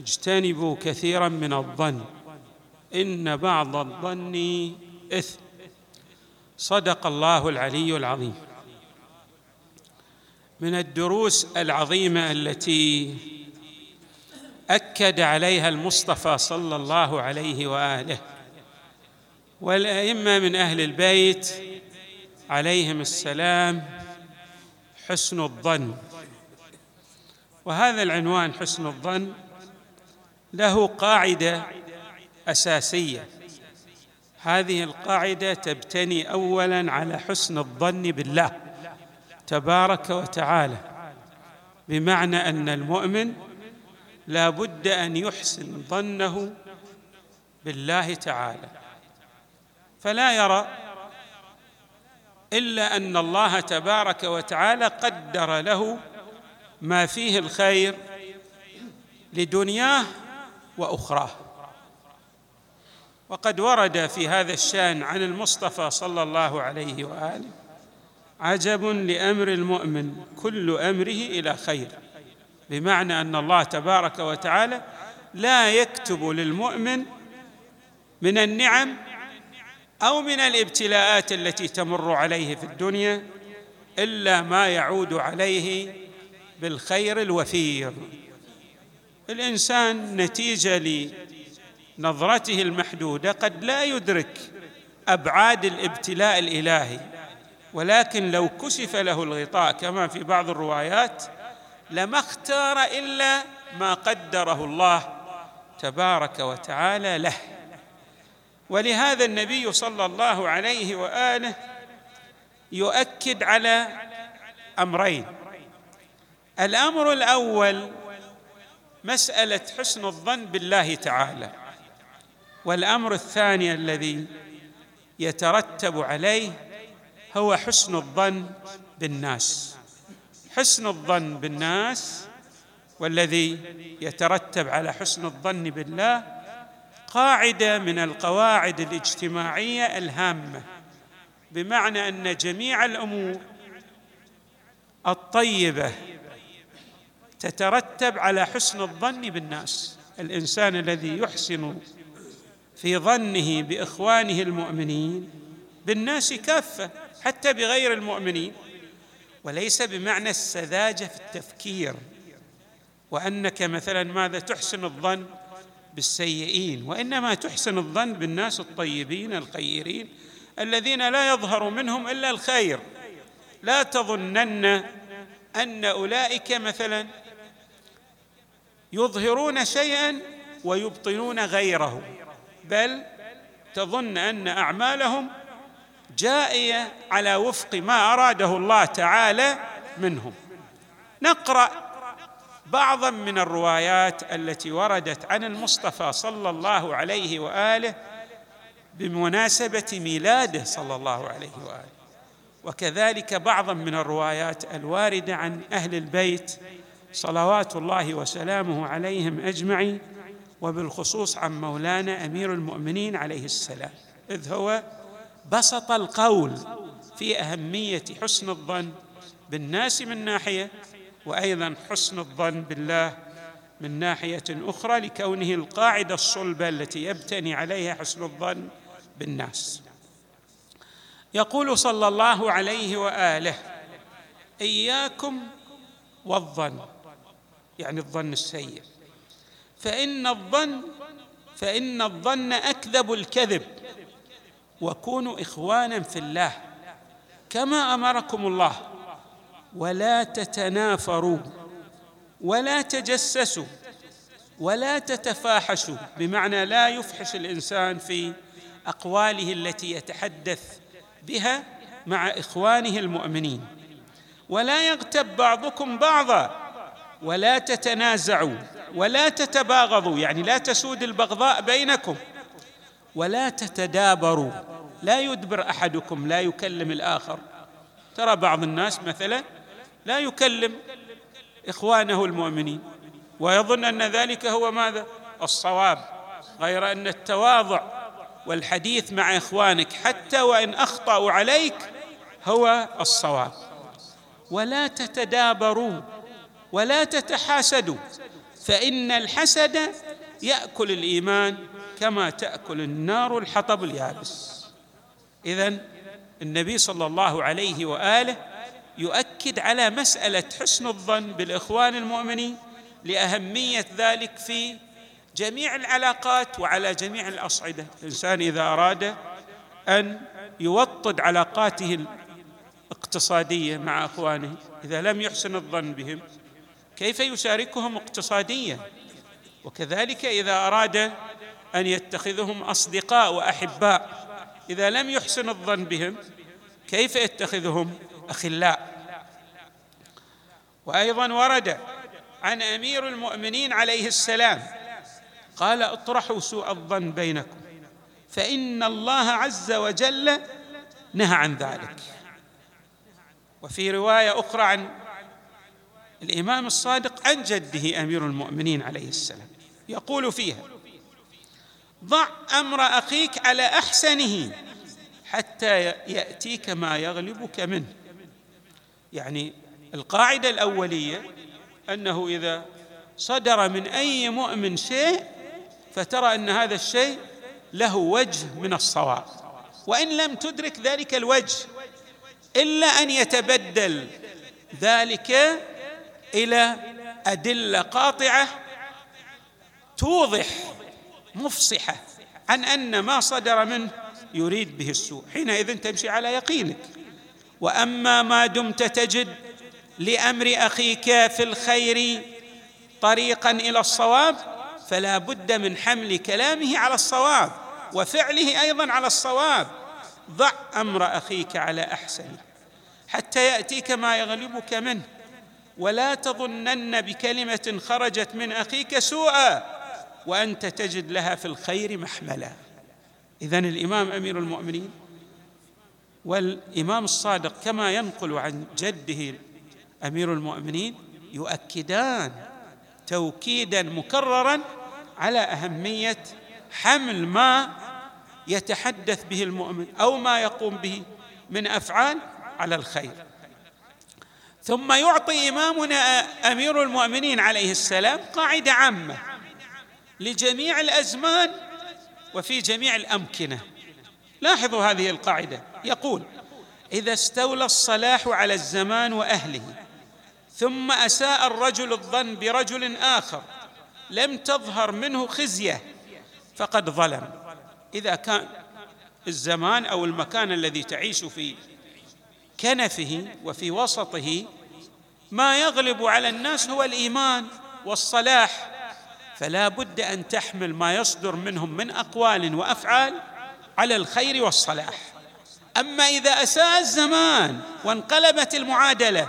اجتنبوا كثيرا من الظن. إن بعض الظن إثم. صدق الله العلي العظيم. من الدروس العظيمة التي أكد عليها المصطفى صلى الله عليه وآله. والأئمة من أهل البيت عليهم السلام حسن الظن. وهذا العنوان حسن الظن له قاعدة أساسية. هذه القاعدة تبتني اولا على حسن الظن بالله تبارك وتعالى بمعنى أن المؤمن لا بد أن يحسن ظنه بالله تعالى. فلا يرى إلا أن الله تبارك وتعالى قدر له ما فيه الخير لدنياه وأخراه. وقد ورد في هذا الشأن عن المصطفى صلى الله عليه وآله عجب لأمر المؤمن كل أمره إلى خير بمعنى أن الله تبارك وتعالى لا يكتب للمؤمن من النعم أو من الابتلاءات التي تمر عليه في الدنيا إلا ما يعود عليه بالخير الوفير. الإنسان نتيجة لنظرته المحدودة قد لا يدرك أبعاد الابتلاء الإلهي ولكن لو كشف له الغطاء كما في بعض الروايات لما اختار إلا ما قدره الله تبارك وتعالى له. ولهذا النبي صلى الله عليه وآله يؤكد على أمرين. الأمر الأول مسألة حسن الظن بالله تعالى. والأمر الثاني الذي يترتب عليه هو حسن الظن بالناس. حسن الظن بالناس والذي يترتب على حسن الظن بالله قاعدة من القواعد الاجتماعية الهامة بمعنى أن جميع الأمور الطيبة تترتب على حسن الظن بالناس. الإنسان الذي يحسن في ظنه بإخوانه المؤمنين بالناس كافة حتى بغير المؤمنين. وليس بمعنى السذاجة في التفكير. وأنك مثلا ماذا تحسن الظن بالسيئين؟ وإنما تحسن الظن بالناس الطيبين الخيرين الذين لا يظهر منهم إلا الخير. لا تظنن أن أولئك مثلا يظهرون شيئا ويبطنون غيره. بل تظن أن أعمالهم جائية على وفق ما أراده الله تعالى منهم. نقرأ بعضا من الروايات التي وردت عن المصطفى صلى الله عليه وآله بمناسبة ميلاده صلى الله عليه وآله. وكذلك بعضا من الروايات الواردة عن أهل البيت صلوات الله وسلامه عليهم أجمعين وبالخصوص عن مولانا أمير المؤمنين عليه السلام إذ هو بسط القول في أهمية حسن الظن بالناس من ناحية وأيضا حسن الظن بالله من ناحية أخرى لكونه القاعدة الصلبة التي يبتني عليها حسن الظن بالناس. يقول صلى الله عليه وآله إياكم والظن. يعني الظن السيء. فإن الظن فإن الظن أكذب الكذب. وكونوا إخوانا في الله كما أمركم الله. ولا تتنافروا ولا تجسسوا ولا تتفاحشوا. بمعنى لا يفحش الإنسان في أقواله التي يتحدث بها مع إخوانه المؤمنين. ولا يغتب بعضكم بعضا. ولا تتنازعوا ولا تتباغضوا يعني لا تسود البغضاء بينكم. ولا تتدابروا لا يدبر أحدكم لا يكلم الآخر. ترى بعض الناس مثلا لا يكلم إخوانه المؤمنين ويظن أن ذلك هو ماذا؟ الصواب غير أن التواضع والحديث مع إخوانك حتى وإن أخطأوا عليك هو الصواب. ولا تتدابروا ولا تتحاسدوا. فإن الحسد يأكل الإيمان كما تأكل النار الحطب اليابس. اذا النبي صلى الله عليه وآله يؤكد على مسألة حسن الظن بالإخوان المؤمنين لأهمية ذلك في جميع العلاقات وعلى جميع الأصعدة. الإنسان إذا أراد أن يوطد علاقاته الاقتصادية مع إخوانه إذا لم يحسن الظن بهم كيف يشاركهم اقتصاديا؟ وكذلك إذا أراد أن يتخذهم أصدقاء وأحباء إذا لم يحسن الظن بهم كيف يتخذهم أخلاء؟ وأيضا ورد عن أمير المؤمنين عليه السلام قال اطرحوا سوء الظن بينكم فإن الله عز وجل نهى عن ذلك. وفي رواية أخرى عن الإمام الصادق عن جده أمير المؤمنين عليه السلام يقول فيها ضع أمر أخيك على أحسنه حتى يأتيك ما يغلبك منه. يعني القاعدة الأولية أنه إذا صدر من أي مؤمن شيء فترى أن هذا الشيء له وجه من الصواب وإن لم تدرك ذلك الوجه إلا أن يتبدل ذلك إلى أدلة قاطعة توضح مفصحة عن أن ما صدر منه يريد به السوء. حينئذ تمشي على يقينك. وأما ما دمت تجد لأمر أخيك في الخير طريقا إلى الصواب فلا بد من حمل كلامه على الصواب وفعله أيضا على الصواب. ضع أمر أخيك على أحسن حتى يأتيك ما يغلبك منه. ولا تظنن بكلمة خرجت من أخيك سوءا وأنت تجد لها في الخير محملا. إذن الإمام أمير المؤمنين والإمام الصادق كما ينقل عن جده أمير المؤمنين يؤكدان توكيدا مكررا على أهمية حمل ما يتحدث به المؤمن أو ما يقوم به من أفعال على الخير. ثم يعطي إمامنا أمير المؤمنين عليه السلام قاعدة عامة لجميع الأزمان وفي جميع الأمكنة. لاحظوا هذه القاعدة. يقول إذا استولى الصلاح على الزمان وأهله ثم أساء الرجل الظن برجل آخر لم تظهر منه خزية فقد ظلم. إذا كان الزمان أو المكان الذي تعيش في كنفه وفي وسطه ما يغلب على الناس هو الإيمان والصلاح. فلا بد أن تحمل ما يصدر منهم من أقوال وأفعال على الخير والصلاح. أما إذا أساء الزمان وانقلبت المعادلة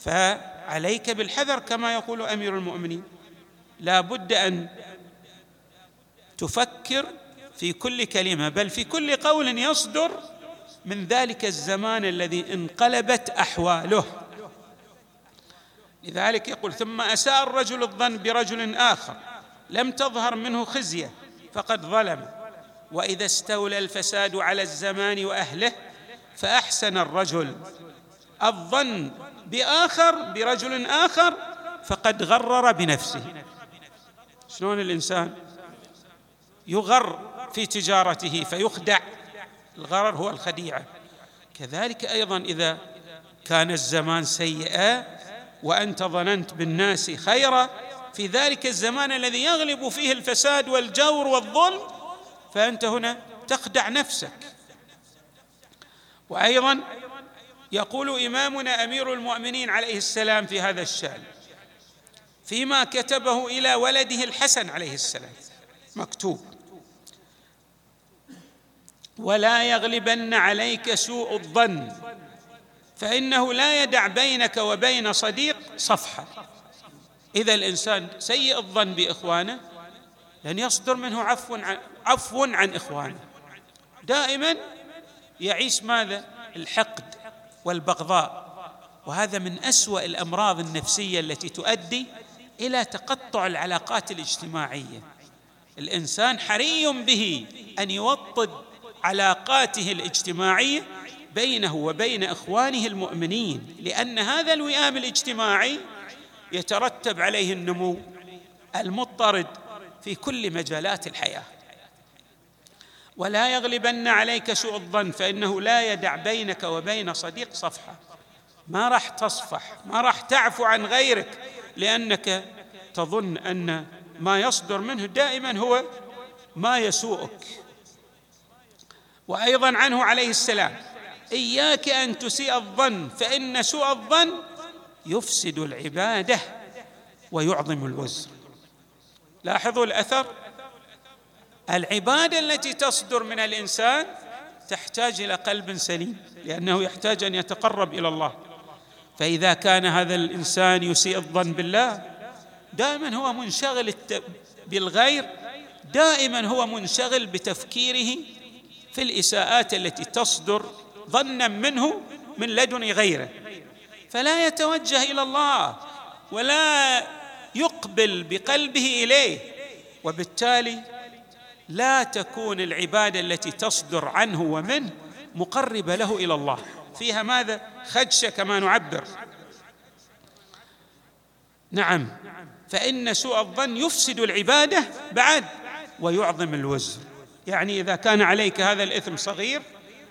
فعليك بالحذر كما يقول أمير المؤمنين. لا بد أن تفكر في كل كلمة بل في كل قول يصدر من ذلك الزمان الذي انقلبت أحواله. لذلك يقول ثم أساء الرجل الظن برجل آخر لم تظهر منه خزية فقد ظلم. وإذا استولى الفساد على الزمان وأهله فأحسن الرجل. الظن بآخر برجل آخر فقد غرر بنفسه. شلون الإنسان يغر في تجارته فيخدع؟ الغرر هو الخديعة. كذلك أيضا إذا كان الزمان سيئا وأنت ظننت بالناس خيرا. في ذلك الزمان الذي يغلب فيه الفساد والجور والظلم فأنت هنا تخدع نفسك. وأيضا يقول إمامنا أمير المؤمنين عليه السلام في هذا الشأن فيما كتبه إلى ولده الحسن عليه السلام. مكتوب ولا يغلبن عليك سوء الظن فإنه لا يدع بينك وبين صديق صفحة. إذا الإنسان سيء الظن بإخوانه لن يصدر منه عفو عن عفو عن إخوانه. دائما يعيش ماذا؟ الحقد والبغضاء. وهذا من أسوأ الأمراض النفسية التي تؤدي إلى تقطع العلاقات الاجتماعية. الإنسان حري به أن يوطد علاقاته الاجتماعية بينه وبين إخوانه المؤمنين لأن هذا الوئام الاجتماعي يترتب عليه النمو المضطرد في كل مجالات الحياة. ولا يغلبن عليك سوء الظن فإنه لا يدع بينك وبين صديق صفحة. ما راح تصفح ما راح تعفو عن غيرك لأنك تظن أن ما يصدر منه دائما هو ما يسوءك. وأيضا عنه عليه السلام. إياك أن تسيء الظن فإن سوء الظن يفسد العبادة ويعظم الوزر لاحظوا الأثر؟ العبادة التي تصدر من الإنسان تحتاج إلى قلب سليم لأنه يحتاج أن يتقرب إلى الله. فإذا كان هذا الإنسان يسيء الظن بالله دائما هو منشغل بالغير دائما هو منشغل بتفكيره في الإساءات التي تصدر ظنا منه من لدن غيره. فلا يتوجه إلى الله ولا يقبل بقلبه إليه. وبالتالي لا تكون العبادة التي تصدر عنه ومنه مقربة له إلى الله. فيها ماذا؟ خدشه كما نعبر. نعم. فإن سوء الظن يفسد العبادة بعد ويعظم الوزر يعني إذا كان عليك هذا الإثم صغير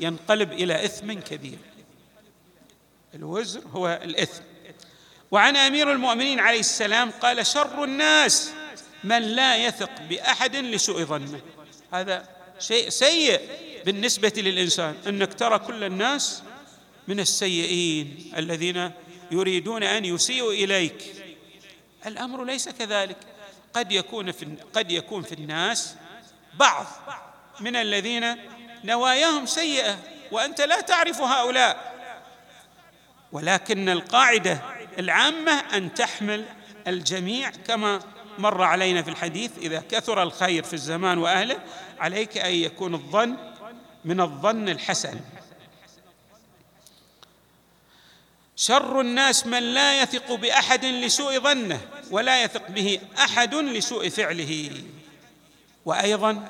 ينقلب إلى إثم كبير. الوزر هو الإثم. وعن أمير المؤمنين عليه السلام قال شر الناس من لا يثق بأحد لسوء ظنه. هذا شيء سيء بالنسبة للإنسان أنك ترى كل الناس من السيئين الذين يريدون أن يسيئوا إليك. الأمر ليس كذلك. قد يكون في قد يكون في الناس بعض من الذين نواياهم سيئة وأنت لا تعرف هؤلاء. ولكن القاعدة العامة أن تحمل الجميع كما مر علينا في الحديث إذا كثر الخير في الزمان وأهله عليك أن يكون الظن من الظن الحسن. شر الناس من لا يثق بأحد لسوء ظنه ولا يثق به أحد لسوء فعله. وأيضا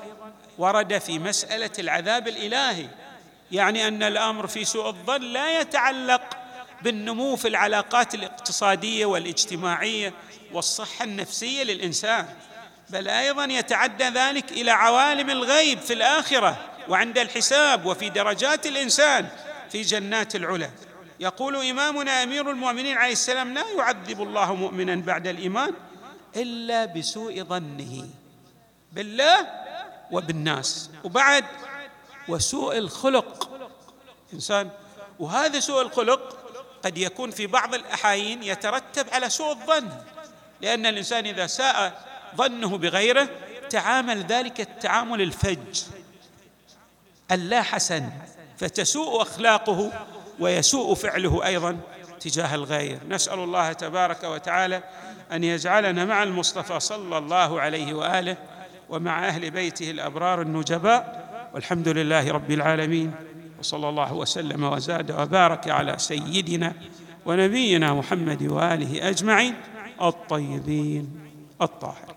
ورد في مسألة العذاب الإلهي يعني أن الأمر في سوء الظن لا يتعلق بالنمو في العلاقات الاقتصادية والاجتماعية والصحة النفسية للإنسان بل أيضا يتعدى ذلك إلى عوالم الغيب في الآخرة وعند الحساب وفي درجات الإنسان في جنات العلا. يقول إمامنا أمير المؤمنين عليه السلام لا يعذب الله مؤمنا بعد الإيمان إلا بسوء ظنه. بالله وبالناس. وبعد وسوء الخلق. إنسان. وهذا سوء الخلق قد يكون في بعض الأحايين يترتب على سوء الظن. لأن الإنسان إذا ساء ظنه بغيره تعامل ذلك التعامل الفج. اللا حسن. فتسوء أخلاقه ويسوء فعله أيضا تجاه الغير. نسأل الله تبارك وتعالى أن يجعلنا مع المصطفى صلى الله عليه وآله ومع أهل بيته الأبرار النجباء والحمد لله رب العالمين وصلى الله وسلم وزاد وبارك على سيدنا ونبينا محمد وآله أجمعين الطيبين الطاهرين.